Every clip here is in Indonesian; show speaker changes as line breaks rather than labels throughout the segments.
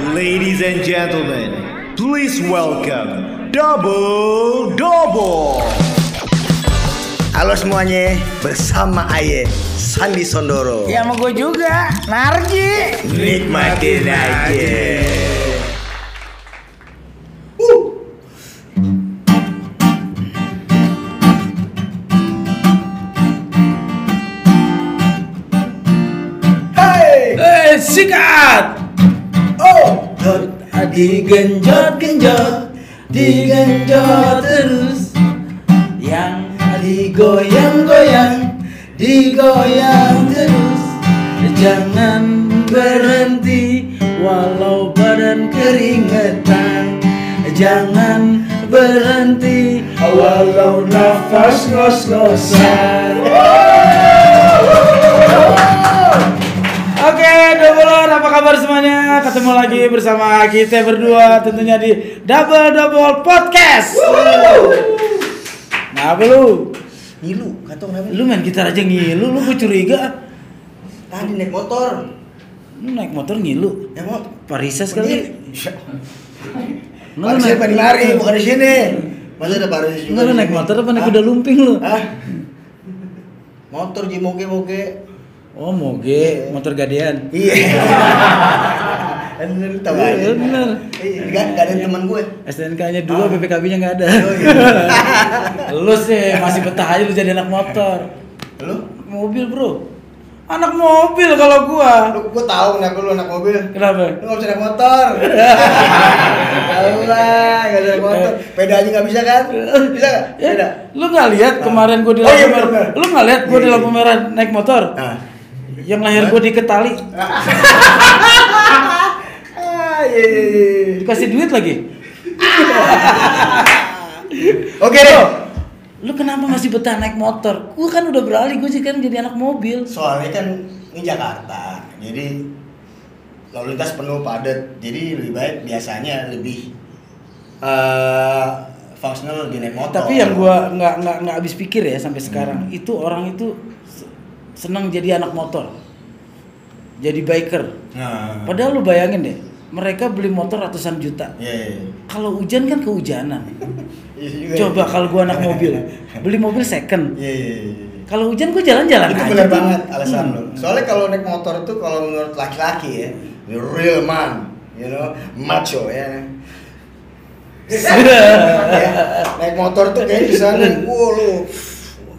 Ladies and gentlemen, please welcome Double Double.
Halo semuanya, bersama Aye Sandi Sondoro.
Ya sama gue juga, Narji.
Nikmatin aja. Hey,
Eh, sikat.
Oh,
Digenjot genjot, digenjot terus. Yang digoyang goyang, digoyang terus. Jangan berhenti walau badan keringetan. Jangan berhenti walau nafas ngos-ngosan. Oke, double apa kabar semuanya? Ketemu lagi bersama kita berdua tentunya di Double Double Podcast. Nah, lu?
ngilu, kata kenapa?
Lu main gitar aja ngilu, lu gue curiga.
Tadi naik motor.
Lu naik motor ngilu.
Ya mau
Parisa sekali. Lu
Paris
naik,
di lari, bukan di sini. Masa ada Paris juga?
Enggak lu naik motor apa naik kuda lumping lu?
Hah? Motor ji moge moge.
Oh, moge, motor gadean.
Iya. Bener tahu
Iya,
aja.
bener.
Iya, Gak, gak ada teman gue.
STNK-nya dua,
Ah.
BPKB-nya nggak ada.
Oh, iya.
lu sih masih betah aja lu jadi anak motor.
Lu?
Mobil, Bro. Anak mobil kalau gua.
Lu gue tahu kenapa lu anak mobil.
Kenapa?
Lu gak bisa naik motor. Tahu lah, gak bisa naik motor. Peda aja gak bisa kan? Bisa gak?
Ya,
Peda.
lu nggak lihat kemarin gua di
Oh,
lampu
iya,
merah? Lu nggak lihat gua
Iya,
di
iya.
lampu merah naik motor?
Ah.
Yang lahir gua di Ketali,
Ah, iya, iya, iya.
dikasih duit lagi.
Oke deh.
Lu kenapa masih betah naik motor? Gua kan udah beralih, gua sih kan jadi anak mobil.
Soalnya kan ini Jakarta, jadi lalu lintas penuh padat, jadi lebih baik biasanya lebih eh fungsional lebih naik motor.
Tapi yang gua nggak nggak nggak habis pikir ya sampai sekarang
Hmm.
itu orang itu senang jadi anak motor, jadi biker.
Nah,
Padahal lu bayangin deh, mereka beli motor ratusan juta.
Iya, iya, iya.
Kalau hujan kan kehujanan.
Iya juga.
Coba kalau gua anak mobil, beli mobil second.
Iya, iya, iya. iya.
Kalau hujan gua jalan-jalan
itu benar banget alasan
Hmm.
lo. Soalnya kalau naik motor tuh kalau menurut laki-laki ya, the real man, you know, macho ya. ya naik motor tuh kayak di sana, wow lu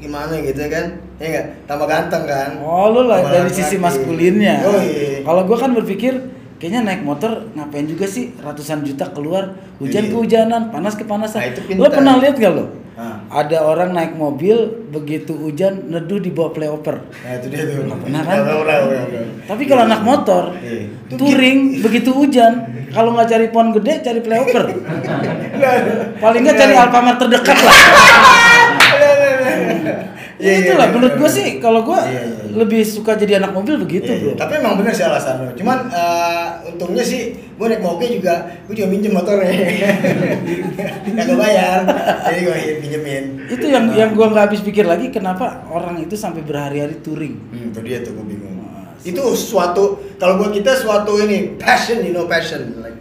gimana gitu kan? Ya enggak, tambah ganteng kan?
Oh lu lah dari sisi maskulinnya.
Oh, iya.
Kalau gua kan berpikir kayaknya naik motor ngapain juga sih ratusan juta keluar hujan
Iya.
kehujanan panas kepanasan.
Nah,
lo
pintar.
pernah lihat gak lo? Ada orang naik mobil begitu hujan neduh di bawah playoper.
Nah itu dia tuh.
Pernah kan? Tapi kalau anak motor
Iya.
touring begitu hujan kalau nggak cari pohon gede cari playoper. Paling nggak cari Alfamart terdekat lah.
Iya, iya,
Itulah
iya,
menurut
iya,
gua
iya.
sih kalau gua
Iya, iya, iya.
lebih suka jadi anak mobil begitu
Iya, iya.
bro.
Tapi emang bener sih alasan lo. Cuman eh, untungnya sih gue naik moge juga, gue juga minjem motornya. Gak kebayar, jadi gue pinjemin.
itu yang yang gua nggak habis pikir lagi kenapa orang itu sampai berhari-hari touring
Hmm, itu dia tuh gue bingung.
Wah,
Itu suatu kalau buat kita suatu ini passion, you know passion. Like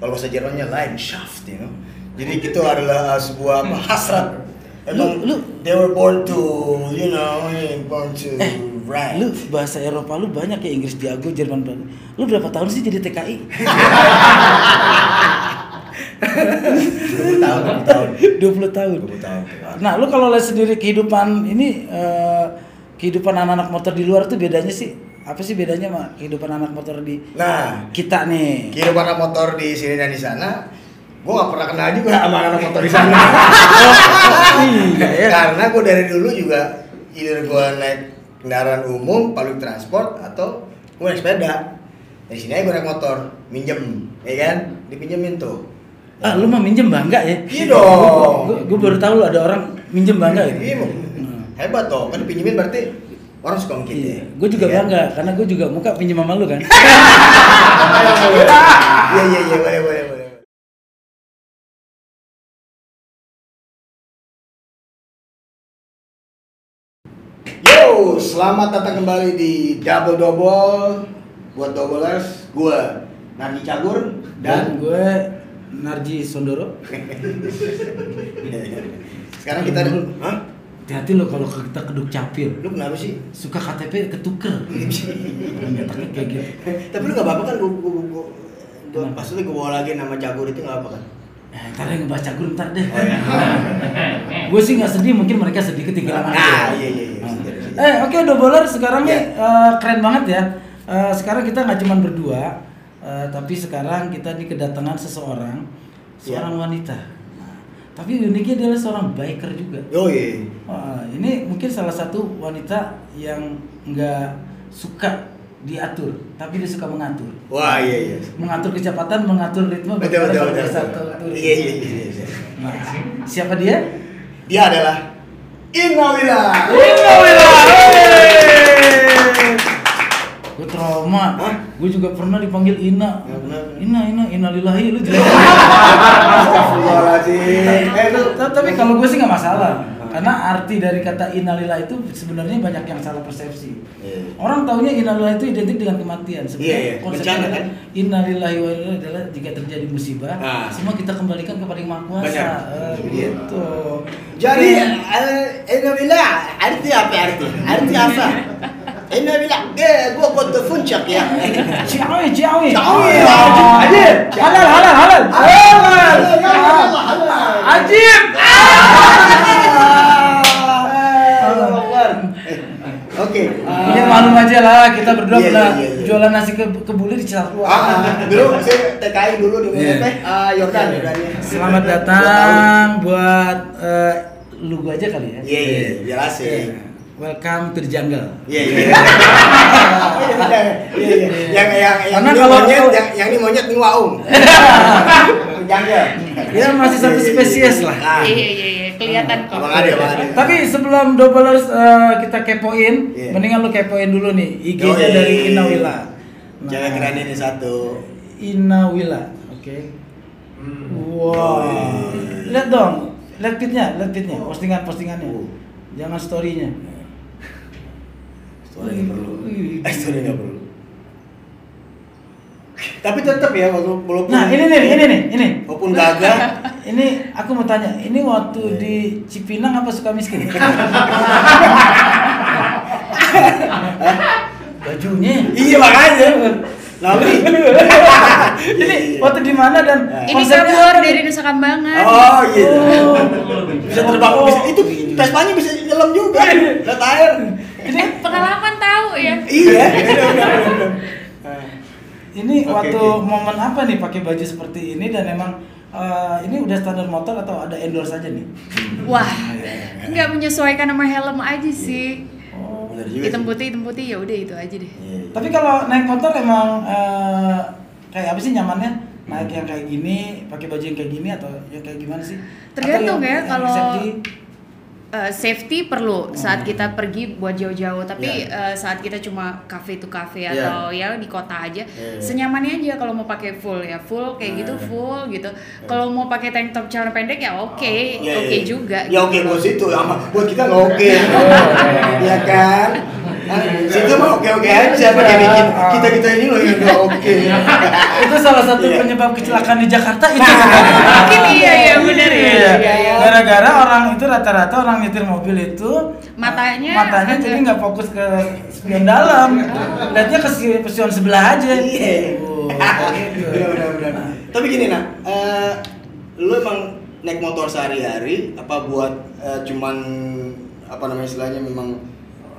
kalau bahasa Jermannya Leidenschaft, you know. Jadi itu adalah uh, sebuah hasrat. Emang
Lu- lu-
they were born to, you know, born to
eh
ride.
lu bahasa Eropa lu banyak ya Inggris jago Jerman banget lu berapa tahun sih jadi TKI
20 tahun, 20 tahun.
20 tahun.
20 tahun.
nah lu kalau lihat sendiri kehidupan ini eh, kehidupan anak-anak motor di luar tuh bedanya sih apa sih bedanya sama kehidupan anak motor di
Nah,
kita nih.
kehidupan anak motor di sini dan di sana gue gak pernah kenal juga sama anak motor di sana.
Iya. Ya
karena gue dari dulu juga either gue naik kendaraan umum public transport atau gue naik sepeda dari sini aja gue naik motor minjem ya kan dipinjemin tuh
ah lu mah minjem bangga ya
Iya dong.
gue baru tahu lu ada orang minjem bangga gitu
iya Bang. hebat dong kan dipinjemin berarti orang suka kita
Iya, gue juga
kan?
bangga karena gue juga muka pinjem sama lu kan.
iya iya iya boleh boleh Yo, selamat datang kembali di Double Double buat doublers. Gua Narji Cagur
dan
dan
gue Narji Sondoro.
sekarang kita Hah?
Hati-hati lo kalau kita keduk capil.
Lu kenapa sih?
Suka KTP ketuker. Nyetaknya kayak gitu.
Tapi lu gak apa-apa kan gua gua gua, gua pas itu gua bawa lagi nama Cagur itu gak apa kan?
Eh, ntar yang ngebahas cagur ntar deh.
Oh, iya.
gue sih nggak sedih, mungkin mereka sedih ketinggalan
Nah, iya, iya, iya.
Eh, oke Doboler sekarang nih
Iya.
eh, keren banget ya. Eh, sekarang kita nggak cuma berdua, eh, tapi sekarang kita nih kedatangan seseorang, seorang
Iya.
wanita. Nah, tapi uniknya dia adalah seorang biker juga.
Oh iya.
Wah, ini mungkin salah satu wanita yang nggak suka diatur, tapi dia suka mengatur.
Wah iya iya.
Mengatur kecepatan, mengatur ritme.
Betul betul betul. betul.
turis.
Iya iya iya. iya.
Nah, siapa dia?
Dia adalah Innawila.
Gue trauma.
Hah?
Gue juga pernah dipanggil Ina.
Ya, benar.
Ina, Ina, Ina lillahi lu jelek.
Astagfirullahaladzim. Eh
Tapi kalau gue sih nggak masalah. Karena arti dari kata innalillah itu sebenarnya banyak yang salah persepsi.
Iya.
Orang taunya innalillah itu identik dengan kematian.
Iya, iya.
konsepnya
Bencana,
adalah
kan?
innalillahi wa inna adalah jika terjadi musibah,
Ah.
semua kita kembalikan kepada Yang Maha Kuasa. Eh,
Iya.
gitu.
Jadi
Oke.
eh, Innawila arti apa arti? Arti apa? Eh puncak ya.
Ciawi, ciawi.
Ciawi.
Ah,
Ajib.
Halal, halal, halal.
Halal. Halal. Halal.
Ajib.
Oke.
Ya maklum aja lah, kita berdua
Iya,
pernah
iya, iya.
jualan nasi ke kebuli di Cisarua.
Ah, dulu saya TKI dulu di
Iya.
mana teh? Ah, Yordan, Yordan. ya.
Selamat datang buat eh, lu gua aja kali ya.
Iya, iya, biar asik.
Iya. Welcome to the jungle.
Iya, iya. Iya, iya. Yang yang yang
Karena
ini
kalau-
monyet,
kalau-
yang yang ini monyet nih waung. Jangan.
Ya masih satu spesies lah.
Ah.
Iya iya iya kelihatan kok.
Abang ada, abang ada.
Tapi sebelum doublers eh, kita kepoin,
Iya.
mendingan lu kepoin dulu nih IG-nya
Yoi.
dari Inawila.
Jangan keren ini satu.
Inawila, oke. Wow.
Yoi.
Lihat dong, lihat fitnya, lihat fitnya, postingan postingannya.
Uh.
Jangan storynya.
Story nggak perlu. Eh, story nggak perlu. Tapi tetap ya walaupun walaupun
Nah ini nih, ini nih, ini.
walaupun gagal
Ini aku mau tanya, ini waktu
Iya.
di Cipinang apa suka miskin? Bajunya.
Iya makanya. Nabi.
ini waktu di mana dan
Ini kabur
apa nih?
dari Nusa Kambangan.
Oh iya.
Oh.
Bisa terbang bisa itu Vespanya bisa nyelam juga. Lihat air.
Eh, pengalaman tahu ya.
Iya. benar, benar.
Ini waktu momen apa nih pakai baju seperti ini dan emang eh, ini udah standar motor atau ada endorse aja nih?
Wah, nggak menyesuaikan sama helm aja sih.
Oh.
Benar juga
Hitam putih hitam putih ya udah itu aja deh.
Iya.
Tapi kalau naik motor emang eh, kayak apa sih nyamannya? Naik yang kayak gini, pakai baju yang kayak gini atau yang kayak gimana sih? Atau
Tergantung
yang-
ya, kalau-
safety?
Eh, safety perlu saat kita pergi buat jauh-jauh tapi
Iya.
eh, saat kita cuma cafe to cafe
Iya.
atau ya di kota aja
Iya.
senyamannya aja kalau mau pakai full ya full kayak gitu
Iya.
full gitu kalau mau pakai tank top celana pendek ya oke
Iya,
oke
iya.
juga
Ya oke
gitu.
buat situ sama buat kita nggak oke. Iya kan? Nah, Situ mah oke oke aja pakai bikin kita kita ini loh yang oke.
itu salah satu
Iya.
penyebab kecelakaan di Jakarta itu.
mungkin iya ya benar ya
Iya.
Iya, iya.
Gara-gara orang itu rata-rata orang nyetir mobil itu
Matanya
matanya jadi nggak fokus ke spion dalam, lihatnya ke spion sebelah aja.
Iya.
Oh, kayak gitu.
Benar benar benar. Tapi gini nak, eh, lu emang naik motor sehari-hari apa buat eh, cuman apa namanya istilahnya memang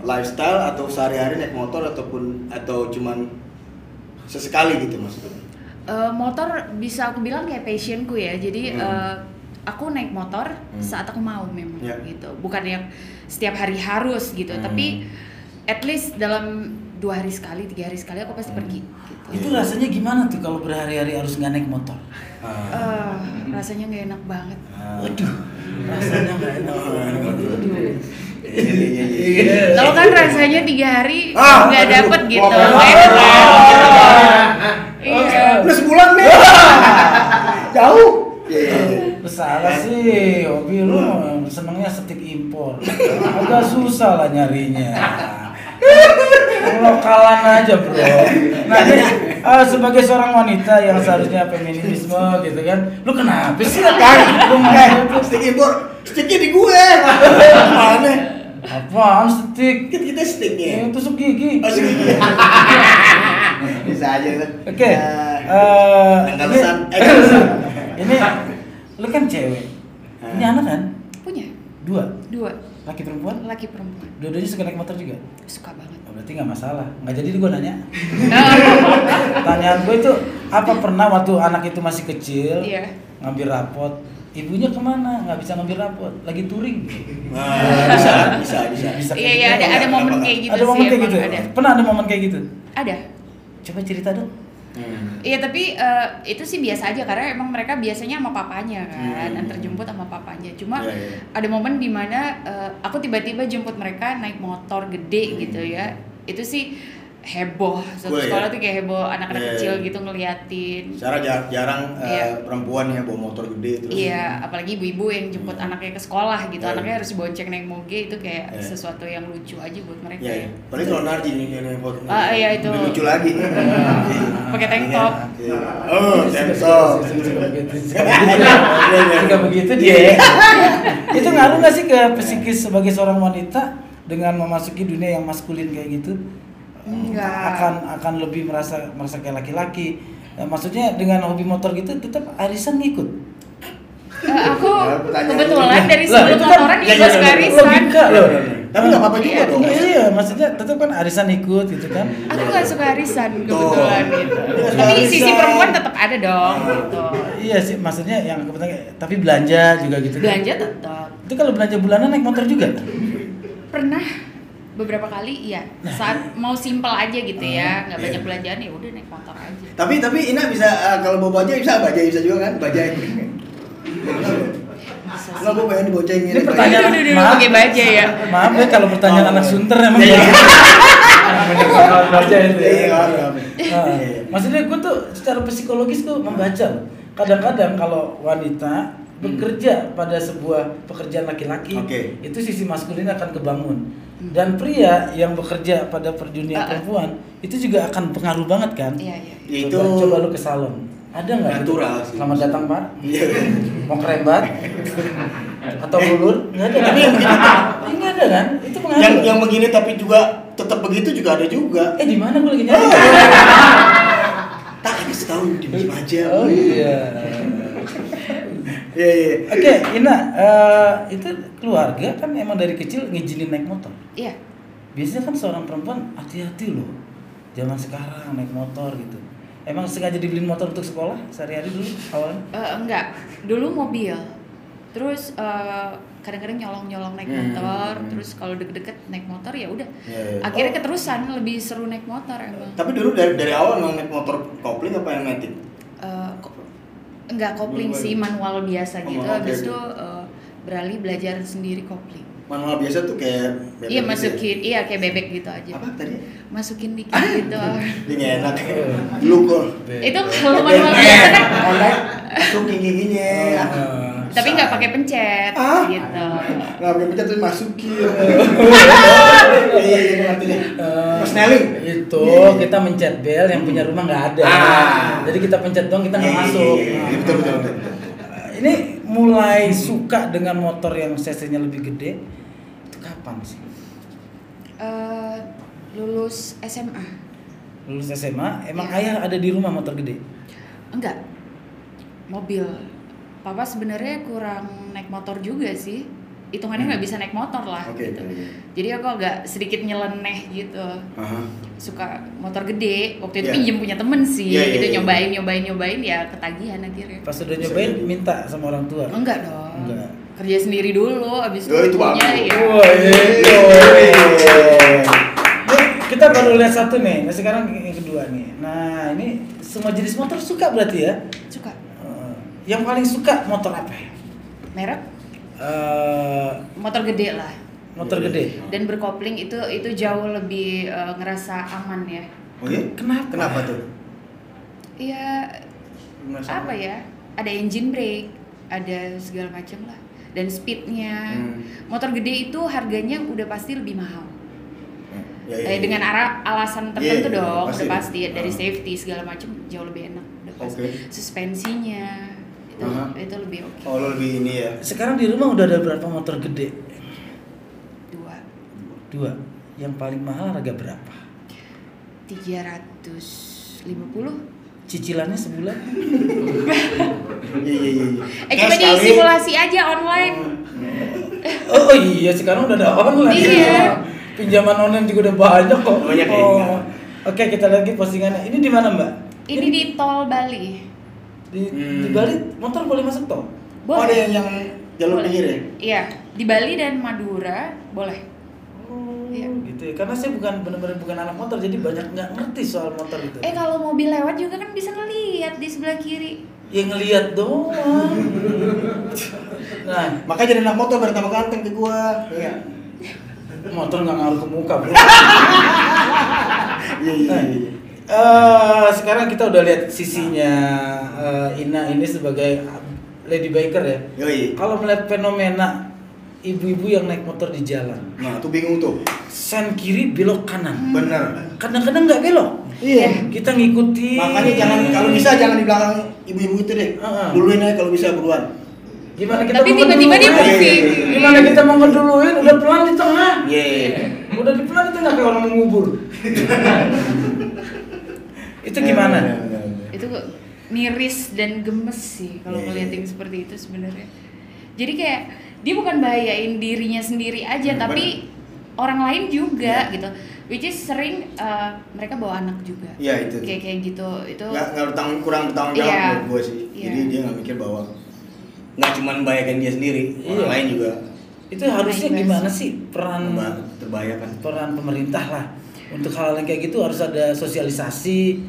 lifestyle atau sehari-hari naik motor ataupun atau cuman sesekali gitu maksudnya?
Eh, motor bisa aku bilang kayak passionku ya jadi
Hmm.
eh, aku naik motor
Hmm.
saat aku mau memang
Ya.
gitu bukan yang setiap hari harus gitu
Hmm.
tapi at least dalam dua hari sekali tiga hari sekali aku pasti
Hmm.
pergi gitu
Itu rasanya gimana tuh kalau berhari-hari harus nggak naik motor?
Eh, rasanya nggak enak banget
Waduh, rasanya nggak enak. Aduh.
Iya, iya, iya.
kalau kan rasanya tiga hari
Ah,
nggak dapet gitu nggak.
Ah.
iya
Udah sebulan nih. Jauh. Iya.
Lu salah sih, hobi lu senengnya setik impor. Agak susah lah nyarinya. Lokalan aja bro. Nah, ini, Ah, sebagai seorang wanita yang seharusnya feminisme gitu kan, lu kenapa sih kan? Lu
Eh,
ngomong
stick impor, sticknya di gue. Mana?
Apaan stick?
Kan kita sticknya.
Yang tusuk gigi.
Oh, stick. Bisa aja kan.
Oke.
Ya,
eh, ini-
Eh,
ini lu kan cewek. Punya anak kan?
Punya
Dua.
dua
Laki perempuan?
laki perempuan.
Dua-duanya suka naik motor juga?
Suka banget.
Oh, berarti nggak masalah. Nggak jadi gue nanya. Pertanyaan gue itu apa pernah waktu anak itu masih kecil
Iya.
ngambil rapot, ibunya ke mana? Nggak bisa ngambil rapot, lagi touring.
Nah, bisa, bisa, bisa.
Bisa
Iya
kayak
iya
gitu.
ada ada momen kayak gitu
ada momen kayak gitu.
Ada.
Pernah ada momen kayak gitu?
Ada.
Coba cerita dong.
Hmm.
Iya tapi eh, itu sih biasa aja karena emang mereka biasanya sama papanya kan,
Hmm.
antar jemput sama papanya. Cuma
Iya, iya.
ada momen di mana eh, aku tiba-tiba jemput mereka naik motor gede
Hmm.
gitu ya. Itu sih heboh satu
Cool,
sekolah
ya?
tuh kayak heboh anak-anak
Iya,
kecil
iya.
gitu ngeliatin.
Secara jar- jarang eh,
Iya.
perempuan ya bawa motor gede terus.
Iya, apalagi ibu-ibu yang jemput anaknya ke sekolah gitu,
Iya.
anaknya harus bonceng naik moge itu kayak
Iya.
sesuatu yang lucu aja buat mereka.
Iya, iya. Paling kalau Narji nih yang repot.
Ah, iya, itu.
Lebih lucu lagi.
Pakai tank top.
Iya. Oh, tank top.
Suka begitu, dia. Itu ngaruh nggak sih ke psikis sebagai seorang wanita dengan memasuki dunia yang maskulin kayak gitu?
Enggak.
Akan akan lebih merasa merasa kayak laki-laki. Eh, maksudnya dengan hobi motor gitu tetap arisan ngikut.
Eh, aku
Ya,
kebetulan dari sebelum
kan-
Iya,
juga
iya,
suka
iya,
arisan.
logika loh.
Tapi nggak apa-apa juga
Iya,
dong.
Iya, iya, maksudnya tetap kan arisan ikut gitu kan.
Aku gak suka arisan
Tuh.
kebetulan gitu. Tapi sisi perempuan tetap ada dong gitu.
Iya sih, maksudnya yang kebetulan tapi belanja juga gitu. kan.
Belanja tetap.
Itu kalau belanja bulanan naik motor juga?
Pernah beberapa kali iya saat mau simpel aja gitu ya nggak
Iya.
banyak belanjaan ya udah naik motor aja
Tapi tapi Ina bisa eh, kalau bawa bajai bisa bajai bisa juga kan? Bajai. Enggak gue pengen diboncengin.
Ini pertanyaan
Aduh, pakai baju ya.
Maaf ya kalau pertanyaan
Oh.
anak sunter emang
Iya, iya.
Banyak soal baca itu ya.
Iya, iya, iya.
Nah, maksudnya gue tuh secara psikologis tuh membaca. Kadang-kadang kalau wanita bekerja pada sebuah pekerjaan laki-laki,
Oke.
itu sisi maskulin akan kebangun. Dan pria yang bekerja pada per dunia
Ah, ah.
perempuan itu juga akan pengaruh banget kan?
iya iya
Ya,
Coba,
itu-
coba lu ke salon. Ada nggak? gitu?
Natural sih.
Selamat datang Pak.
Iya.
Mau kerembat? Atau ulur? Nggak ada.
Tapi yang begitu
Ini ada kan? Itu pengaruh.
yang yang begini tapi juga tetap begitu juga ada juga.
Eh di mana gue lagi nyari?
Tak kasih tahu diem aja.
Oh iya.
Iya iya.
Oke, Ina, eh, itu keluarga kan emang dari kecil ngizinin naik motor.
iya
Biasanya kan seorang perempuan hati-hati loh. Zaman sekarang naik motor gitu. Emang sengaja dibeliin motor untuk sekolah sehari-hari dulu awalnya?
Eh, enggak dulu mobil terus eh, kadang-kadang nyolong-nyolong naik
Hmm.
motor terus kalau deket-deket naik motor ya udah
Iya, iya.
akhirnya keterusan lebih seru naik motor emang
Tapi dulu dari dari awal emang naik motor kopling apa yang matic?
Eh, kok enggak kopling sih manual biasa
Oh,
gitu habis itu eh, beralih belajar sendiri kopling
Manual biasa tuh kayak bebek
iya
gitu ya?
masukin iya kayak bebek gitu aja
Apa tadi?
masukin dikit gitu
Dia nggak enak. Lu kok.
itu kalau manual biasa kan
masukin giginya.
Eh,
tapi nggak pakai pencet
Ah.
gitu
Nggak pakai pencet terus masukin. Iya iya iya ngerti deh.
Eh,
Mas Nelly.
itu kita mencet bel yang punya rumah nggak ada.
Ah.
Jadi kita pencet dong kita nggak
Iya,
masuk.
iya, iya, Betul betul betul.
Ini mulai suka dengan motor yang cc-nya lebih gede itu kapan sih?
Eh, lulus SMA
Lulus SMA, emang
Iya.
ayah ada di rumah motor gede?
enggak mobil papa sebenarnya kurang naik motor juga sih hitungannya nggak bisa naik motor lah
Hmm. Oke,
gitu
oke.
jadi aku agak sedikit nyeleneh gitu
Aha.
suka motor gede waktu itu
Iya.
pinjem punya temen sih
Iya, iya,
gitu
iya.
nyobain nyobain nyobain ya ketagihan akhirnya
Pas udah nyobain minta sama orang tua.
enggak dong
Enggak.
kerja sendiri dulu abis
Oh, itu
punya ya
Wah, itu.
Iya.
Nih, kita baru lihat satu nih, nah sekarang yang kedua nih. Nah ini semua jenis motor suka berarti ya?
suka
yang paling suka motor apa? ya?
merek
Eh,
motor gede lah
motor
Iya,
gede.
iya.
dan berkopling itu itu jauh lebih eh, ngerasa aman ya
Oh iya?
Kenapa?
Kenapa tuh?
Iya apa ya ada engine brake ada segala macam lah dan speednya
Hmm.
motor gede itu harganya udah pasti lebih mahal
Ya Ya, ya,
Eh,
ya.
dengan arah alasan tertentu
Iya, iya,
dong,
pasti.
udah pasti dari
Ah.
safety segala macam jauh lebih enak. Udah pasti.
Oke.
Suspensinya itu
Aha.
itu lebih oke.
Oh, lo lebih ini ya.
Sekarang di rumah udah ada berapa motor gede?
Dua
Dua. Yang paling mahal harga berapa?
tiga ratus lima puluh.
Cicilannya sebulan?
Iya iya iya.
Eh
Kayak
coba di simulasi aja online.
Oh, oh iya sekarang udah ada online.
Iya.
Pinjaman online juga udah banyak kok.
Banyak ya,
oh. Oke kita lagi postingannya. Ini di mana mbak?
Ini di tol Bali.
Di, di
Hmm.
Bali motor boleh masuk tol?
Oh, ada yang, yang jalur
Boleh.
pinggir ya?
Iya, di Bali dan Madura boleh.
Oh,
Iya.
gitu ya. Karena saya bukan benar-benar bukan anak motor, jadi banyak nggak ngerti soal motor itu.
Eh kalau mobil lewat juga kan bisa ngeliat di sebelah kiri.
Ya ngelihat doang. nah,
Makanya jadi anak motor biar tambah ganteng ke gua. Iya.
motor nggak ngaruh ke muka bro.
Iya iya iya.
Eh, sekarang kita udah lihat sisinya eh, Ina ini sebagai lady biker ya.
Yoi.
Kalau melihat fenomena ibu-ibu yang naik motor di jalan,
Nah, tuh bingung tuh.
sen kiri belok kanan.
Bener.
Kadang-kadang nggak belok.
Iya.
Kita ngikuti.
Makanya jangan kalau bisa jangan di belakang ibu-ibu itu deh.
Heeh.
Duluin aja kalau bisa buruan.
Gimana kita
Tapi
mau
tiba-tiba dia
ngeduluin?
moving.
Gimana kita mau ngeduluin? Udah pelan di tengah.
Iya.
Udah di pelan di tengah kayak orang mengubur. Itu gimana?
Itu miris dan gemes sih kalau
Iya,
ngeliat
iya.
yang seperti itu sebenarnya. Jadi kayak dia bukan bahayain dirinya sendiri aja,
Hmm,
tapi orang lain juga
Iya.
gitu. Which is sering uh, mereka bawa anak juga.
Iya, itu.
Kayak kayak gitu. Itu
Nggak nggak bertanggung kurang bertanggung jawab
Iya.
menurut gue sih.
Iya.
Jadi dia nggak mikir bahwa nggak cuma membahayakan dia sendiri, orang
Iya.
lain juga
Itu harusnya
Naik
gimana sih peran
terbahayakan.
peran pemerintah lah untuk hal yang kayak gitu harus ada sosialisasi.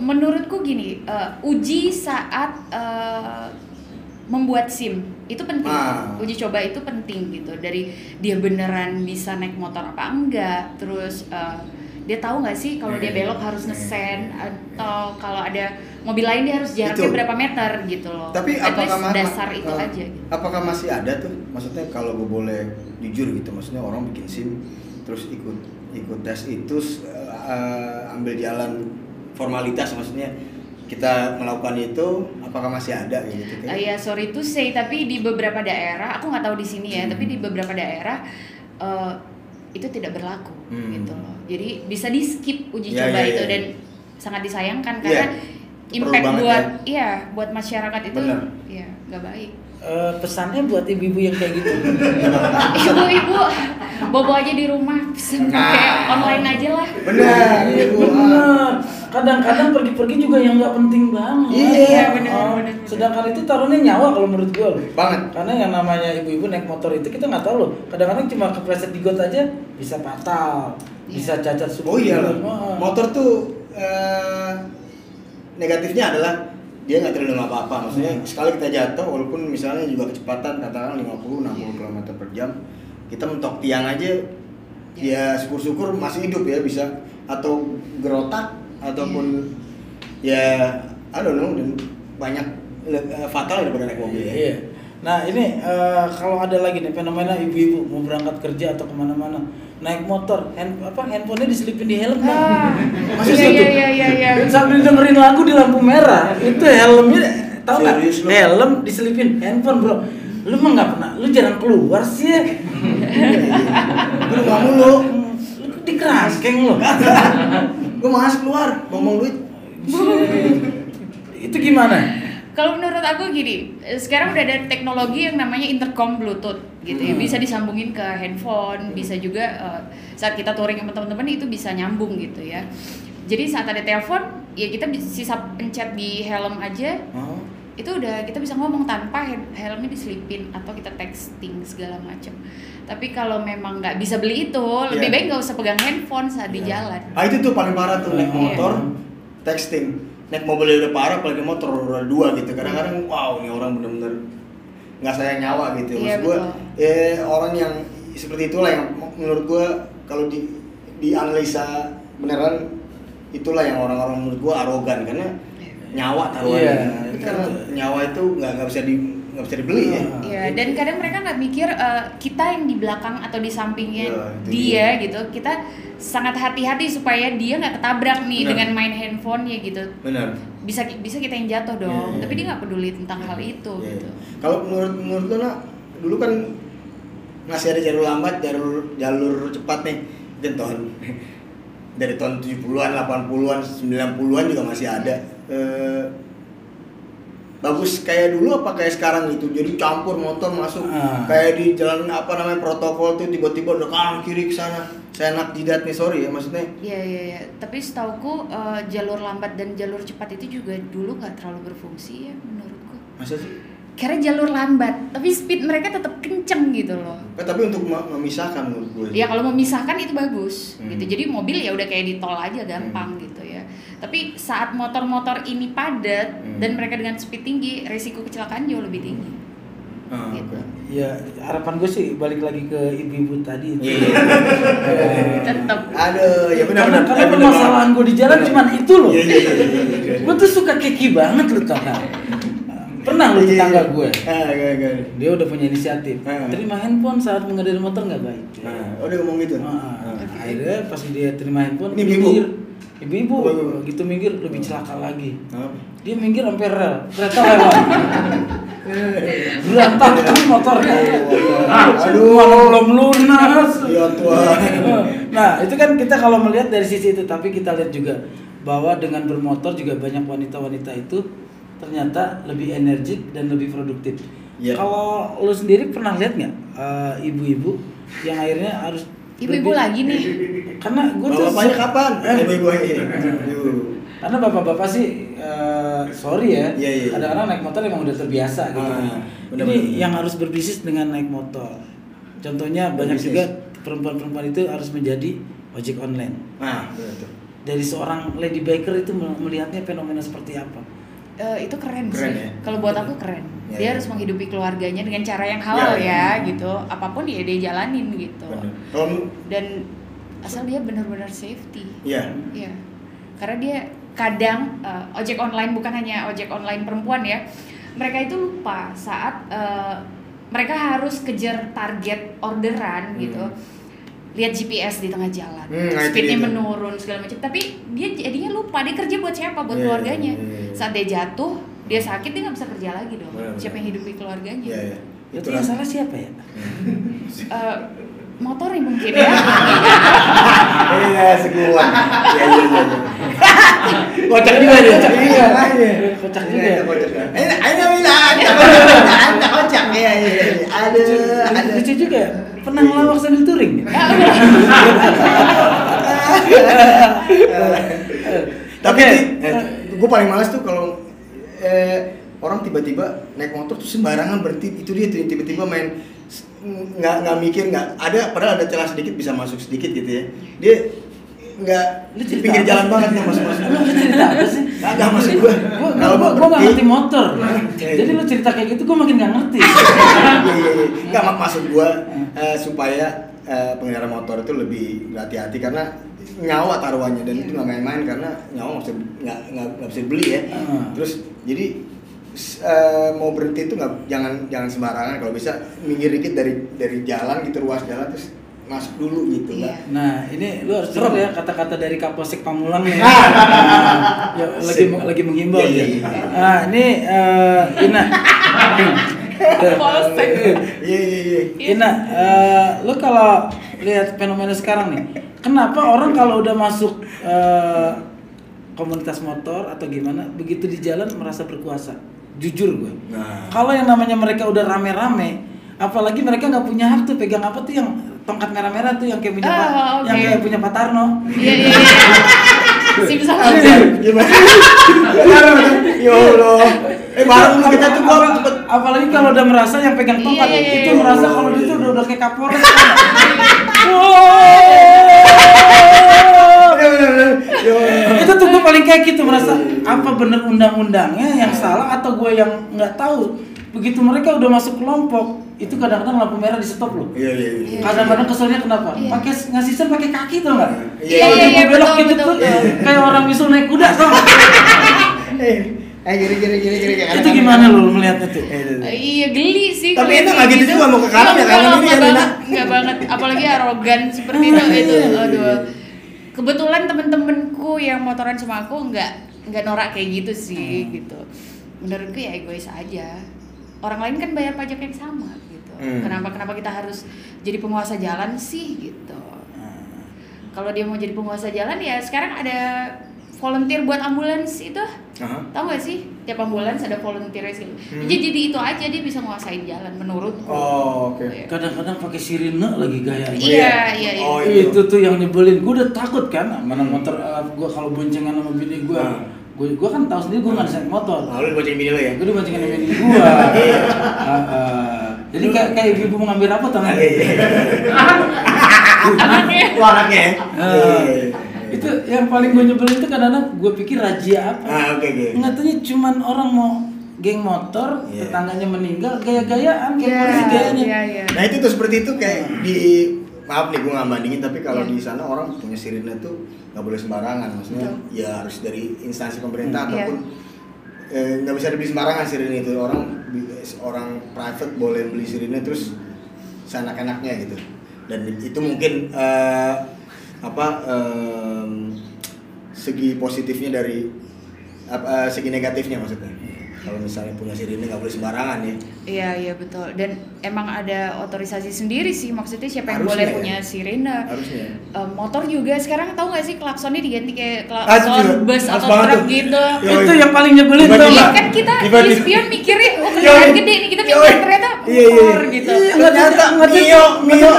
Menurutku gini, uh, uji saat uh, membuat SIM itu penting.
Ah.
Uji coba itu penting gitu. Dari dia beneran bisa naik motor apa enggak, terus uh, dia tahu nggak sih kalau dia
Hmm.
belok harus ngesen atau kalau ada mobil lain dia harus jaraknya
Itu.
berapa meter gitu loh.
Tapi
At
apakah
least dasar
ma-
itu
eh,
aja. Gitu.
Apakah masih ada tuh? Maksudnya kalau gue boleh jujur gitu, maksudnya orang bikin SIM terus ikut ikut tes itu eh, ambil jalan formalitas maksudnya kita melakukan itu apakah masih ada gitu
Uh, ya sorry to say tapi di beberapa daerah aku nggak tahu di sini ya
Hmm.
tapi di beberapa daerah uh, itu tidak berlaku
Hmm.
gitu loh jadi bisa di skip uji
Ya,
coba
ya,
itu
ya.
dan sangat disayangkan
Iya.
karena
Itu
impact buat iya buat masyarakat itu
Bener.
ya nggak baik
Eh, pesannya buat ibu-ibu yang kayak gitu.
ibu-ibu bobo aja di rumah pesen pakai
Nah.
online aja lah
benar
Iya,
Bu.
bener. Kadang-kadang pergi-pergi juga yang nggak penting banget.
Iya,
bener,
Oh,
bener, bener.
Sedangkan itu taruhnya nyawa kalau menurut gua loh.
banget
Karena yang namanya ibu-ibu naik motor itu kita nggak tahu loh. Kadang-kadang cuma kepleset di got aja bisa fatal,
Iya.
bisa cacat subur.
oh iya loh
Oh.
motor tuh eh, negatifnya adalah dia nggak terlalu apa-apa maksudnya
Hmm.
sekali kita jatuh walaupun misalnya juga kecepatan katakan 50 60
Iya.
km per jam kita mentok tiang aja ya syukur-syukur masih hidup ya bisa atau gerotak ataupun ya I don't know dan banyak eh, fatal daripada naik mobil ya
Iya. Nah ini eh, kalau ada lagi nih fenomena ibu-ibu mau berangkat kerja atau ke mana-mana naik motor, hand, apa handphonenya diselipin di helm Bang.
Ah,
Masih
iya,
satu.
iya, iya, iya.
Dan sambil dengerin lagu di lampu merah, itu helmnya tahu nggak? Helm diselipin handphone bro. Lu mah nggak pernah, lu jarang keluar sih. ya.
Lu
Hmm, Lu di kerangkeng lu.
gue malas keluar ngomong duit
itu gimana?
Kalau menurut aku gini, eh, sekarang udah ada teknologi yang namanya intercom Bluetooth gitu ya,
Hmm.
bisa disambungin ke handphone, bisa juga eh, saat kita touring sama teman-teman itu bisa nyambung gitu ya. Jadi saat ada telepon, ya kita bisa sisa pencet di helm aja,
Oh.
itu udah kita bisa ngomong tanpa hel- helmnya diselipin atau kita texting segala macam. Tapi kalau memang nggak bisa beli itu, lebih
Iya.
baik nggak usah pegang handphone saat di
Iya.
jalan.
Ah itu tuh paling parah tuh naik
Iya.
motor, texting. Naik mobilnya udah parah, apalagi motor roda dua gitu. Kadang-kadang wow ini orang bener-bener nggak sayang nyawa gitu.
Iya,
Maksud gue, eh orang yang seperti itulah yang menurut gue kalau di dianalisa beneran itulah yang orang-orang menurut gue arogan karena
Iya.
nyawa taruhannya.
Iya,
karena
betul.
nyawa itu nggak nggak bisa di nggak bisa dibeli ya.
Ah.
Iya, dan kadang mereka nggak mikir eh, kita yang di belakang atau di sampingnya
Iya, itu
dia gitu, kita sangat hati-hati supaya dia nggak ketabrak nih
Benar.
dengan main handphone ya gitu.
Benar.
Bisa bisa kita yang jatuh dong,
Iya, iya.
tapi dia nggak peduli tentang hal itu
Iya,
gitu.
iya. Kalau menurut menurut lo nak dulu kan masih ada jalur lambat, jalur jalur cepat nih. Mungkin tahun dari tahun 70-an, 80-an, 90-an juga masih ada. Eh, bagus kayak dulu apa kayak sekarang gitu. Jadi campur motor masuk
Ah.
kayak di jalan apa namanya protokol tuh tiba-tiba udah kanan kiri ke sana. Saya enak jidat nih, sorry ya maksudnya.
Iya iya iya. Tapi setauku eh, jalur lambat dan jalur cepat itu juga dulu nggak terlalu berfungsi ya menurutku.
Masa sih?
Karena jalur lambat, tapi speed mereka tetap kenceng gitu loh.
Eh, tapi untuk mem- memisahkan menurut gue.
Ya kalau memisahkan itu bagus
Hmm.
gitu. Jadi mobil ya udah kayak di tol aja gampang gitu ya. Tapi saat motor-motor ini padat
Hmm.
dan mereka dengan speed tinggi, resiko kecelakaan jauh lebih tinggi.
Ah,
gitu.
Ya harapan gue sih balik lagi ke ibu-ibu tadi itu.
Iya.
Eh,
Tetap.
Aduh, ya benar
karena
benar.
karena
benar
permasalahan gue di jalan
Benar.
cuman itu loh.
Iya, iya, iya, iya, iya.
Gue tuh suka keki banget lu tau kan. Pernah lu
Iya,
tetangga
iya.
gue.
Ah, iya, iya.
Dia udah punya inisiatif.
Ah.
Terima handphone saat mengendari motor nggak baik.
Nah, oh dia ngomong gitu.
Akhirnya pas dia terima handphone,
Ini.
Ibu-ibu gitu minggir lebih celaka lagi. Dia minggir sampai rel, kereta lewat. Berantakan motornya.
Aduh.
Mana belum lunas.
Ya Tuhan.
Nah, itu kan kita kalau melihat dari sisi itu, tapi kita lihat juga bahwa dengan bermotor juga banyak wanita-wanita itu ternyata lebih energik dan lebih produktif.
Iya.
Kalau lu sendiri pernah lihat nggak eh, ibu-ibu yang akhirnya harus
Ibu-ibu
berbi-
lagi nih.
Karena gue tuh
Bapaknya kapan?
Eh,
Ibu-ibu ini. Ibu.
karena bapak-bapak sih eh, sorry ya,
Iya, iya.
kadang-kadang naik motor emang udah terbiasa gitu.
Ah, benar,
Ini
benar.
yang harus berbisnis dengan naik motor. Contohnya banyak
Berbisnis.
juga perempuan-perempuan itu harus menjadi ojek online.
Nah, benar tuh.
Dari seorang lady biker itu mel- melihatnya fenomena seperti apa?
Eh, itu keren,
Keren
sih.
ya?
Kalau buat aku keren.
Ya,
dia
ya.
harus menghidupi keluarganya dengan cara yang halal
Ya,
ya, gitu. Apa pun ya dia jalanin gitu.
Kalau
Dan asal dia benar-benar safety.
Iya.
Iya. Karena dia kadang eh, ojek online bukan hanya ojek online perempuan ya. Mereka itu lupa saat eh, mereka harus kejar target orderan
Hmm.
gitu. Lihat GPS di tengah jalan,
Hmm, nah
speednya
dia
menurun segala macam. Tapi dia jadinya lupa dia kerja buat siapa? Buat
Iya,
keluarganya.
iya, iya.
Saat dia jatuh, dia sakit dia nggak bisa kerja lagi dong.
Benar,
Siapa
benar.
yang hidupi keluarganya?
Iya, iya.
Itu yang salah siapa ya?
Eh, motornya mungkin ya.
Iya, sekuat. Iya, iya, iya. Kocak juga dia. Iya, iya.
Kocak
Iya,
juga.
iya, kocak. Eh, ayo bilang, anda kocak, kocak. Iya, iya. Aduh, aduh.
Lucu juga. ya? Pernah ngelawak sambil touring?
Tapi
Oke.
gue paling males tuh kalau eh, orang tiba-tiba naik motor tuh sembarangan berhenti itu dia tiba-tiba main nggak nggak mikir nggak ada padahal ada celah sedikit bisa masuk sedikit gitu ya dia nggak
Lu cerita
pinggir jalan banget nggak masuk masuk
Lu cerita apa sih?
Kagak maksud gua.
Gua
Kalau
gua,
gua
nggak ngerti motor.
Iya,
Jadi
iya.
lu cerita kayak gitu gua makin nggak ngerti.
Iya, iya, iya. nggak mak maksud gua eh, supaya eh, pengendara motor itu lebih hati-hati karena nyawa taruhannya dan itu nggak main-main karena nyawa nggak bisa nggak bisa beli ya
Hmm.
terus jadi eh, mau berhenti itu nggak jangan jangan sembarangan kalau bisa minggir dikit dari dari jalan gitu ruas jalan terus masuk dulu gitu
Iya.
Nah, ini lu harus dengar ya kata-kata dari Kapolsek Pamulang nih.
Ah.
ya, lagi lagi menghimbau
Iya,
dia.
iya, iya.
Ah, ini eh, Ina.
Polsek.
iya iya iya
Ina, eh, lu kalau lihat fenomena sekarang nih, kenapa orang kalau udah masuk eh, komunitas motor atau gimana, begitu di jalan merasa berkuasa? Jujur gue.
Nah.
Kalau yang namanya mereka udah rame-rame, apalagi mereka nggak punya hak tuh pegang apa tuh yang tongkat merah-merah tuh yang kayak punya Pak-
Oh, oke.
yang kayak punya Pak Tarno.
Iya iya. iya.
Gimana ya Allah eh bareng lu kita tuh gua cepet
apalagi kalau udah merasa yang pegang tongkat
Iya, iya,
itu
iya.
merasa kalau dia tuh udah, udah kayak Kapolres. Kayak gitu merasa apa bener undang-undangnya yang salah atau gue yang nggak tahu begitu mereka udah masuk kelompok itu kadang-kadang lampu merah di stop loh
iya iya iya
kadang-kadang keselnya kenapa
Iya.
pakai ngasih sen pakai kaki tuh nggak
Iya,
iya, iya,
belok gitu tuh kayak orang bisul naik kuda tuh
eh Eh gini gini gini gini kayak
Itu
anak-anak.
gimana lu melihatnya tuh?
Eh, itu, itu.
Eh, Iya geli sih.
Tapi itu nggak gitu juga, mau ke kanan ya,
Nggak,
kanan ini ya,
nggak
Lina.
banget, nggak banget. Apalagi arogan seperti itu itu. Aduh. Kebetulan temen-temenku yang motoran sama aku nggak nggak norak kayak gitu sih gitu. Menurutku ya egois aja. Orang lain kan bayar pajak yang sama gitu.
Hmm.
Kenapa kenapa kita harus jadi penguasa jalan sih gitu. Kalau dia mau jadi penguasa jalan ya sekarang ada volunteer buat ambulans itu
Aha.
tahu gak sih tiap ambulans ada volunteer gitu
Hmm.
jadi jadi itu aja dia bisa nguasain jalan menurutku
Oh, oke.
Iya.
Kadang-kadang pakai sirine lagi gayanya.
iya iya iya
Oh, iya.
itu tuh yang nyebelin gue udah takut kan mana motor gue kalau boncengan sama bini gue
Hmm.
gue gue kan tahu sendiri gue nggak bisa naik motor
Nah, lu boceng bini lu ya?
gue diboncengin sama bini gue jadi kayak kayak ibu mau ngambil rapot tangan
Iya, iya.
anaknya
anaknya Iya, iya.
itu yang paling gue nyebelin itu kadang-kadang gue pikir razia apa
Ah, oke, oke.
Ngatanya cuman orang mau geng motor
Iya.
tetangganya meninggal gaya-gayaan kayak
iya
polisi gayanya
iya iya
Nah itu tuh seperti itu kayak di maaf nih gue nggak bandingin tapi kalau
Iya.
di sana orang punya sirine tuh nggak boleh sembarangan maksudnya
Betul.
ya harus dari instansi pemerintah
Hmm.
ataupun eh, nggak bisa dibeli sembarangan sirine itu orang orang private boleh beli sirine terus seenak-enaknya gitu dan itu mungkin eh, apa em, segi positifnya dari apa, eh, segi negatifnya maksudnya kalau misalnya punya sirine nggak boleh sembarangan ya
iya iya betul dan emang ada otorisasi sendiri sih maksudnya siapa yang
Harusnya
boleh
ya.
punya sirene
harusnya
Eh, motor juga sekarang tahu nggak sih klaksonnya diganti kayak
Ah,
klakson bus atau truk gitu
Yo,
itu yang paling nyebelin tuh
Iya
Mbak.
kan kita di spion mikirnya oh
Yoi.
kendaraan gede nih kita mikir
Yoi.
ternyata
Iya, iya, iya.
motor gitu
Iya,
Ternyata
ternyata
Mio, Mio.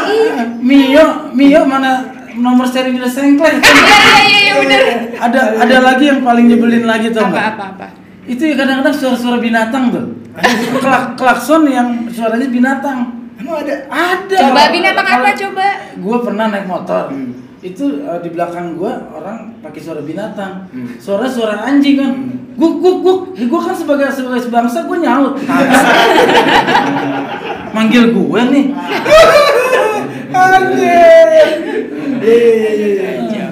Mio, Mio mana nomor serinya sengklek.
iya iya iya iya bener
ada ada lagi yang paling nyebelin lagi tuh
apa
Mbak.
apa apa
Itu ya kadang-kadang suara-suara binatang tuh. Klak klakson yang suaranya binatang.
emang ada
Ada.
coba binatang apa coba
Gue pernah naik motor.
Hmm.
Itu eh, di belakang gua orang pakai suara binatang.
Hmm.
Suara suara anjing kan. Guk guk guk. Ya, gua kan sebagai sebagai bangsa gua nyaut. Manggil gue nih.
Iya. Oh, iya, iya, iya, iya.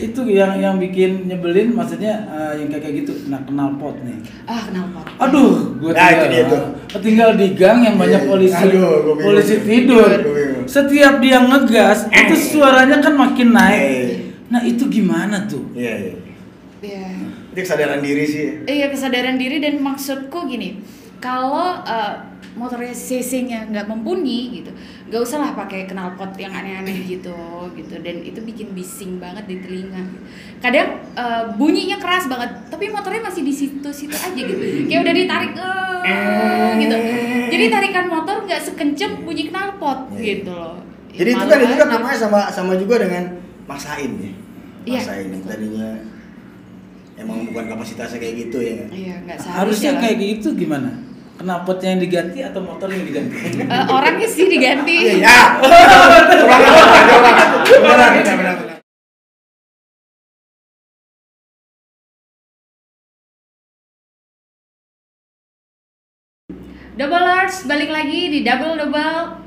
itu yang yang bikin nyebelin maksudnya eh, yang kayak gitu nah kenal pot nih
ah kenapa
aduh gue
Nah, itu dia tuh.
tinggal di gang yang banyak
Iya.
polisi
Aduh, gua bingung.
polisi tidur
Gua bingung.
setiap dia ngegas itu suaranya kan makin naik
Eh.
nah itu gimana tuh
Iya, iya.
Iya.
Itu kesadaran diri sih.
Iya kesadaran diri dan maksudku gini, kalau uh, motornya CC-nya nggak mumpuni gitu, nggak usah lah pakai knalpot yang aneh-aneh gitu, gitu dan itu bikin bising banget di telinga. Kadang uh, bunyinya keras banget, tapi motornya masih di situ-situ aja gitu, kayak udah ditarik eh, gitu. Jadi tarikan motor nggak sekenceng bunyi knalpot
Iya.
gitu loh.
Jadi itu
Malu
kan itu kan namanya sama sama juga dengan maksain ya.
Iya,
Maksain yang
betul.
tadinya emang bukan kapasitasnya kayak gitu ya.
Iya nggak seharusnya
harusnya kayak gitu gimana knalpotnya yang diganti atau motor yang diganti
Eh, orangnya sih diganti.
Iya, iya. Benar, benar, benar, benar.
Double Arts balik lagi di Double Double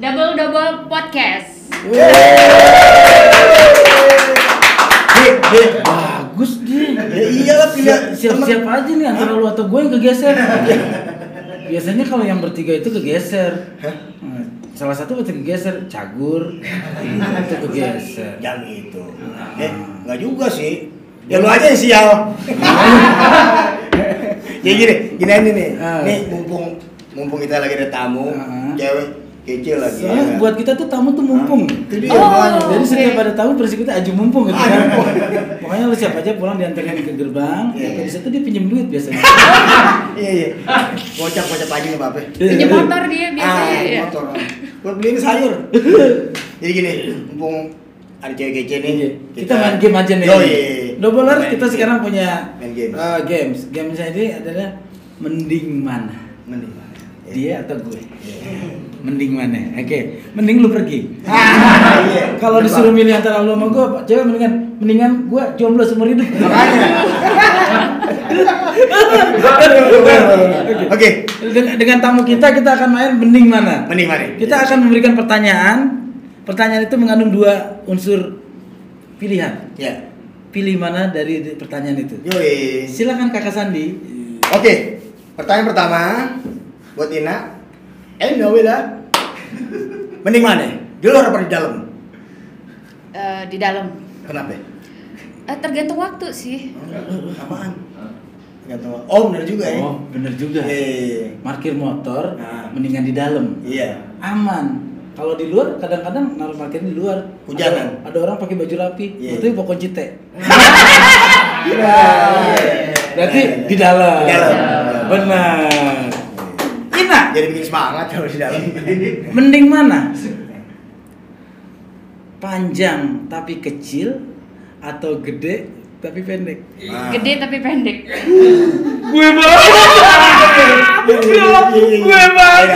Double Double Podcast.
Hei.
Bagus dia
Ya iyalah pilih
siap-siap aja nih antara lu atau gue yang kegeser biasanya kalau yang bertiga itu kegeser Nah, salah satu berarti kegeser cagur itu kegeser
Jangan gitu. Eh, enggak juga sih. Ya lu aja yang sial. ya gini, gini aja nih.
Ah.
Nih mumpung mumpung kita lagi ada tamu, cewek kecil lagi.
soalnya
ya.
buat kita tuh tamu tuh mumpung
Itu dia
Oh.
makanya.
jadi setiap ada tamu prinsip kita aju mumpung gitu kan pokoknya lu siap aja pulang diantarin ke gerbang
Iya.
ya, di situ dia pinjem duit biasanya
Iya iya. Kocak kocak aja nggak apa-apa.
Pinjam motor dia biasanya
ah,
ya.
motor. Buat beliin sayur. Jadi gini, mumpung ada cewek kece nih.
Iya. kita main game aja nih
Yoi.
Double Arts
Main
kita
game.
sekarang punya
Main games.
eh, games gamesnya ini adalah mending mana
Mending. Iya.
dia atau gue
Iya.
Mending mana oke mending lu pergi
Ah, iya.
kalau disuruh milih antara lu sama gue cewek mendingan mendingan gue jomblo seumur hidup
Makanya. Oke.
dengan, dengan tamu kita kita akan main mending mana
Mending mana?
kita akan memberikan pertanyaan pertanyaan itu mengandung dua unsur pilihan
Ya.
pilih mana dari pertanyaan itu.
Yoi.
Silakan Kakak Sandi.
Oke, pertanyaan pertama buat Ina. Eh, no lah. Mending mana? Di luar apa di dalam?
Eh, di dalam.
Kenapa?
Eh, tergantung waktu sih.
Apaan? Gantung. Oh, benar juga ya.
Oh, bener juga.
Iya.
Parkir motor
Nah.
mendingan di dalam.
Iya.
Aman. Kalau di luar kadang-kadang naruh parkir di luar.
Hujanan.
Ada, ada orang pakai baju rapi,
Iya.
itu kunci teh.
Iya.
Berarti di dalam.
Di dalam.
Benar.
Jadi bikin semangat kalau di dalam.
mending mana? Panjang tapi kecil atau gede tapi pendek?
Nah.
Gede tapi pendek.
Gue banget. Gue banget.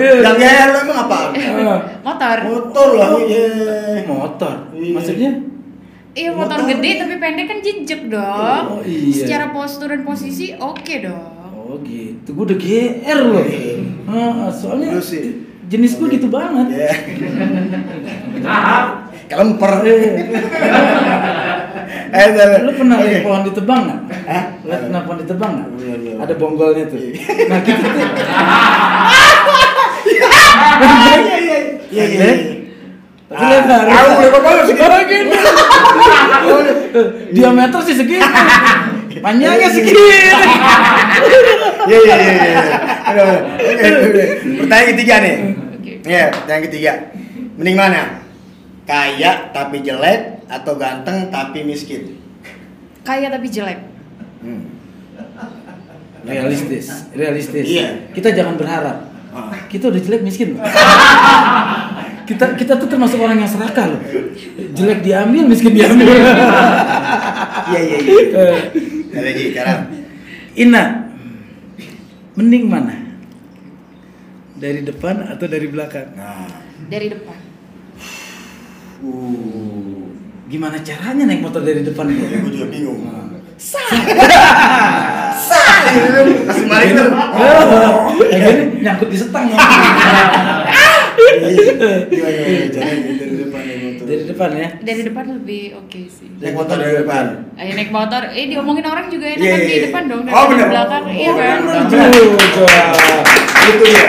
Yang ya lo emang apa?
Motor.
Motor lah. Iya.
Motor.
Iya.
Maksudnya?
Iya motor
Motor.
gede tapi pendek kan jejak dong.
Oh, iya.
Secara postur dan posisi oke dong.
Oh gitu, gue udah GR loh. Ah, soalnya
Lu sih.
jenis gue gitu banget.
Iya. Kelemper. Eh.
Lu pernah
Oke.
lihat pohon ditebang nggak?
Hah?
Lihat pernah pohon ditebang nggak?
Iya, iya.
Ada bonggolnya tuh. Nah gitu tuh.
Iya, iya, iya. Iya, iya.
Eh? Tapi lihat nggak?
Tahu lebar banget sih.
Oh, gini. Diameter sih segini. Panjangnya segini.
Iya, iya, iya, iya. Oke. Pertanyaan ketiga nih.
Oke.
Iya, pertanyaan ketiga. Mending mana? Kaya tapi jelek atau ganteng tapi miskin?
Kaya tapi jelek.
Hmm.
Realistis, realistis.
Iya.
Kita jangan berharap.
Ah.
Kita udah jelek miskin. kita kita tuh termasuk orang yang serakah loh. Jelek diambil, miskin diambil.
Iya, iya, iya. Lagi sekarang.
Ina, mending mana? Dari depan atau dari belakang?
Nah.
Dari depan.
Uh.
Gimana caranya naik motor dari depan
Ya, gue juga bingung.
Sah.
Kasih maling tuh.
Gini nyangkut di setang.
Gimana gimana caranya dari depan naik motor?
Dari depan ya.
Dari depan lebih oke sih.
Naik motor dari depan.
Ayo naik motor, eh diomongin orang juga enak
Iya,
kan
iya,
di
iya.
depan dong,
Oh,
dari
bener.
belakang. Iya
Oh,
kan?
Itu ya.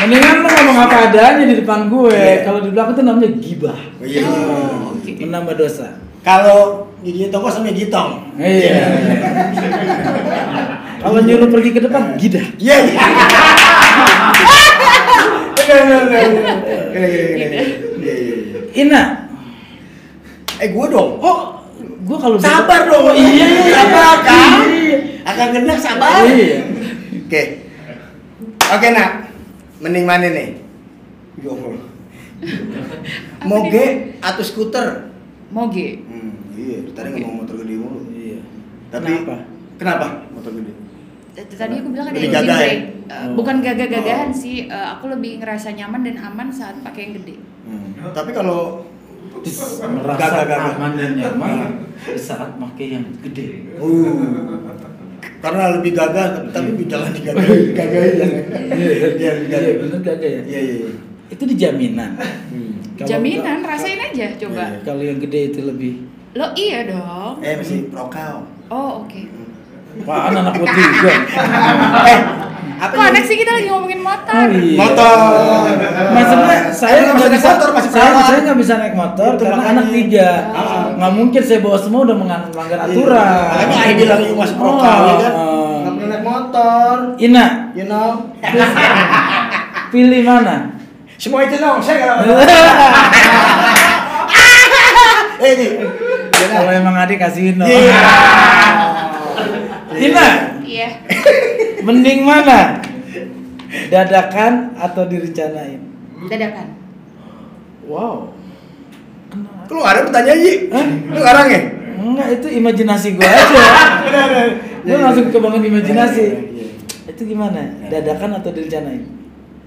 Mendingan lu ngomong apa adanya di depan gue.
Iya.
Kalau di belakang tuh namanya gibah.
Oh, iya.
Oh, oke.
Menambah dosa.
Kalau gigi toko sama gitong.
Iya. Kalau nyuruh pergi ke depan, gidah.
Iya. iya. Iya, iya, iya.
Ina,
Eh, gua dong.
oh, gue kalau
Sabar dong.
Iya,
sabar kan. Akan kena sabar.
Iya.
Oke. Oke, Nak. Mending mana nih? Ya Allah. Moge atau skuter?
Moge.
Hmm, iya, tadi ngomong motor gede mulu.
Iya.
Tapi
Kenapa?
Kenapa motor gede?
Tadi aku bilang ada engine
gagah ya?
Eh,
Oh.
Bukan gagah-gagahan sih, eh, aku lebih ngerasa nyaman dan aman saat pakai yang gede.
Hmm. Tapi kalau
merasa
Gagah-gagah.
aman dan nyaman di saat pakai yang gede.
uh, karena lebih gagah tapi, tapi jangan digagah gagah ya.
Iya,
Iya,
iya, bener gagah ya.
Iya, iya. iya.
Itu di jaminan.
Hmm.
Jaminan, rasain aja coba.
Iya.
Kalau yang gede itu lebih
Lo iya dong.
Eh, masih prokal.
Oh oke.
Apaan anak gua tiga?
eh, apa
anak sih kita lagi ngomongin motor.
Oh, iya.
Motor.
Maksudnya saya
nggak
bisa
motor, masih
saya saya nggak bisa naik motor
Itu
karena
makanya.
anak tiga.
Ah.
Nggak mungkin saya bawa semua udah melanggar aturan.
Iya. Makanya Aing bilang you masih prokal
Oh,
ya kan.
oh.
Nggak pernah naik motor.
Ina,
You know.
pilih mana?
Semua itu dong, saya nggak. Eh, ini.
Kalau emang adik kasihin dong.
Iya.
Ina,
Iya.
mending mana? Dadakan atau direncanain?
Dadakan.
Wow.
Lu nggak ada pertanyaan Yi?
Hah?
Lu ngarang ya?
Enggak, itu imajinasi gua aja. Gua langsung kebangun imajinasi.
Iya,
Itu gimana? Dadakan atau direncanain?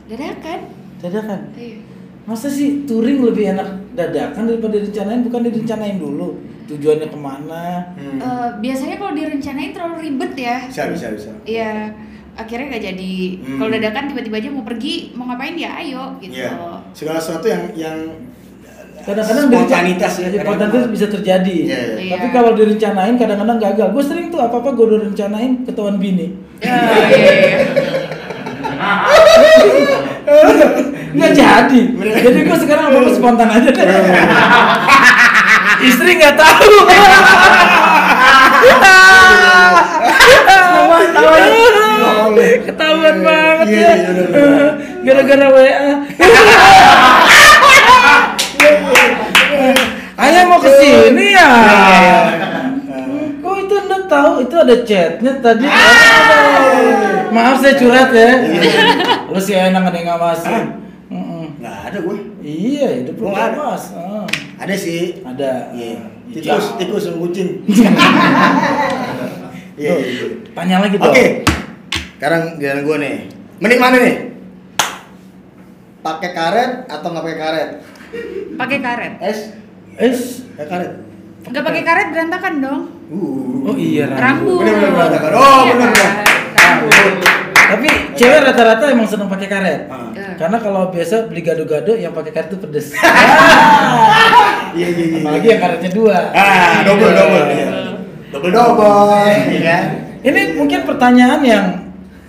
Dadakan.
Dadakan.
Iya.
Masa sih touring lebih enak dadakan daripada direncanain? Bukan direncanain dulu. Tujuannya ke mana?
Hmm.
Eh, biasanya kalau direncanain terlalu ribet ya.
Bisa, bisa, bisa.
Iya. Akhirnya nggak jadi.
Hmm.
Kalau dadakan tiba-tiba aja mau pergi, mau ngapain ya ayo gitu.
Iya. Segala sesuatu yang yang
kadang-kadang
Spontanitas ya, kadang-kadang.
spontanitas bisa terjadi
Iya,
iya.
tapi kalau direncanain kadang-kadang gagal gue sering tuh apa apa gue udah rencanain ketahuan bini
Ya, iya, iya.
nggak jadi. Jadi gue sekarang apa apa spontan aja deh. Istri nggak tahu. Ketahuan banget
Iya,
ya.
iya,
gara-gara WA Ayah mau ke sini ya? Kok itu anda tahu? Itu ada chatnya tadi? Aduh. Maaf saya curhat ya. Lu sih enak yang ngawasin.
Nggak ada gue
Iya, itu
Oh,
perlu
nggak ada.
awas. Ah.
ada sih
Ada.
Iya.
Ya,
Tikus,
jauh.
tikus sama kucing. Iya,
Tuh,
iya, iya.
Tanya lagi
Oke.
dong.
Sekarang giliran gue nih. Mending mana nih? Pakai karet atau nggak pakai karet?
Pakai karet.
Es,
Es.
pakai karet.
Nggak pakai karet berantakan dong.
Uh.
Oh iya,
Rambut.
Bener-bener berantakan. Oh,
Iya
bener, bener.
kan? Rambut.
Tapi cewek rata-rata emang seneng pakai karet.
Ah.
Eh.
Karena kalau biasa beli gado-gado yang pakai karet itu pedes.
Iya, iya, iya.
Apalagi yang karetnya dua.
Ah, double, double. Iya. Double, double. Iya kan?
Ini mungkin pertanyaan yang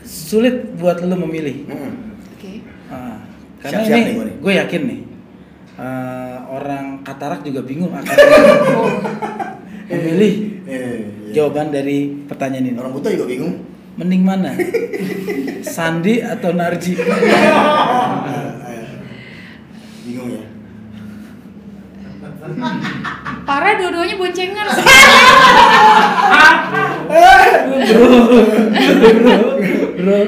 sulit buat lu memilih.
Mm-mm.
Oke.
Ah, karena
Siap-siap nih
ini
nih.
gue yakin nih eh, orang katarak juga bingung akan memilih
Iya, iya.
jawaban dari pertanyaan ini.
Orang buta juga bingung.
Mending mana? Sandi atau Narji?
Bingung ya.
Parah dua-duanya boncengan.
Bro,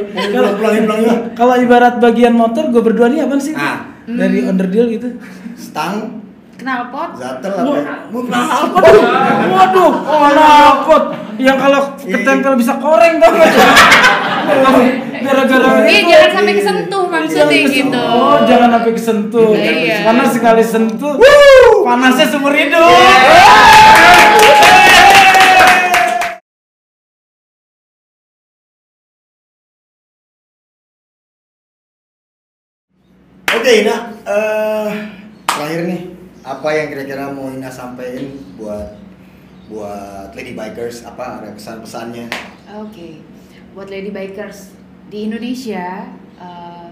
kalau ibarat bagian motor gue berdua nih apa sih?
Ah.
Dari underdeal gitu.
Stang,
Knalpot.
zatel apa?
Waduh, waduh, oh knalpot yang kalau ketempel bisa koreng tau gak? Gara-gara
Iya,
itu.
jangan sampai kesentuh maksudnya
Jangan kes-
gitu.
Oh, jangan sampai kesentuh.
Iya.
Karena sekali sentuh, panasnya seumur hidup.
Oke, Ina. eh terakhir nih, apa yang kira-kira mau Ina sampaikan buat buat lady bikers? Apa ada pesan-pesannya?
Oke, buat lady bikers di Indonesia eh,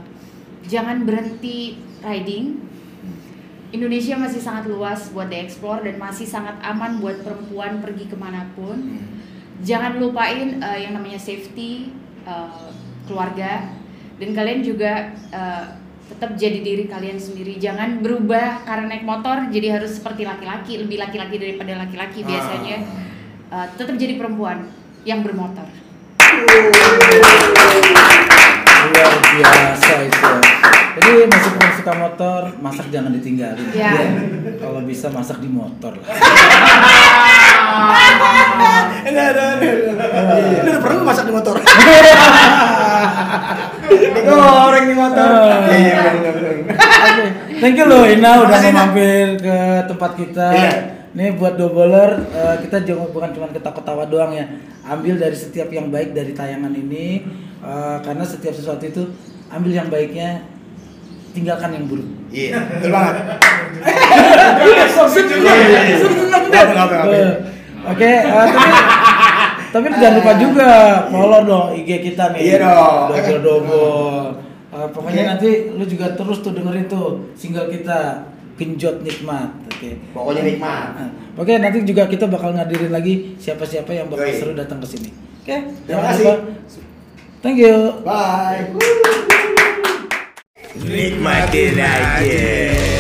jangan berhenti riding. Indonesia masih sangat luas buat dieksplor dan masih sangat aman buat perempuan pergi ke mana pun. Jangan lupain eh, yang namanya safety eh, keluarga dan kalian juga eh, tetap jadi diri kalian sendiri. Jangan berubah karena naik motor jadi harus seperti laki-laki, lebih laki-laki daripada laki-laki biasanya. Eh, tetap jadi perempuan yang bermotor.
Luar biasa itu. Jadi meskipun suka motor, masak jangan ditinggalin.
Ya.
Kalau bisa masak di motor lah.
Ini ada, ada, ada. Ini udah pernah nggak masak di motor? Digoreng di motor. Iya, iya, bener.
Oke, thank you loh Ina udah mau mampir ke tempat kita.
Iya.
Nih buat doubler eh, kita jangan bukan cuma ketawa-ketawa doang ya. Ambil dari setiap yang baik dari tayangan ini eh, karena setiap sesuatu itu ambil yang baiknya, tinggalkan yang buruk.
Iya, betul banget. Iya, iya.
seneng
apa.
Eh, Oke, tapi tapi jangan lupa juga follow dong IG kita nih.
Iya dong.
Double double. Pokoknya nanti lu juga terus tuh dengerin tuh single kita Genjot Nikmat. Oke.
Pokoknya nikmat.
Nah, Oke, nanti juga kita bakal ngadirin lagi siapa-siapa yang bakal
Yoi.
seru datang ke sini. Oke.
Terima
jangan
kasih.
lupa. Thank you.
Bye.
Nikmatin aja.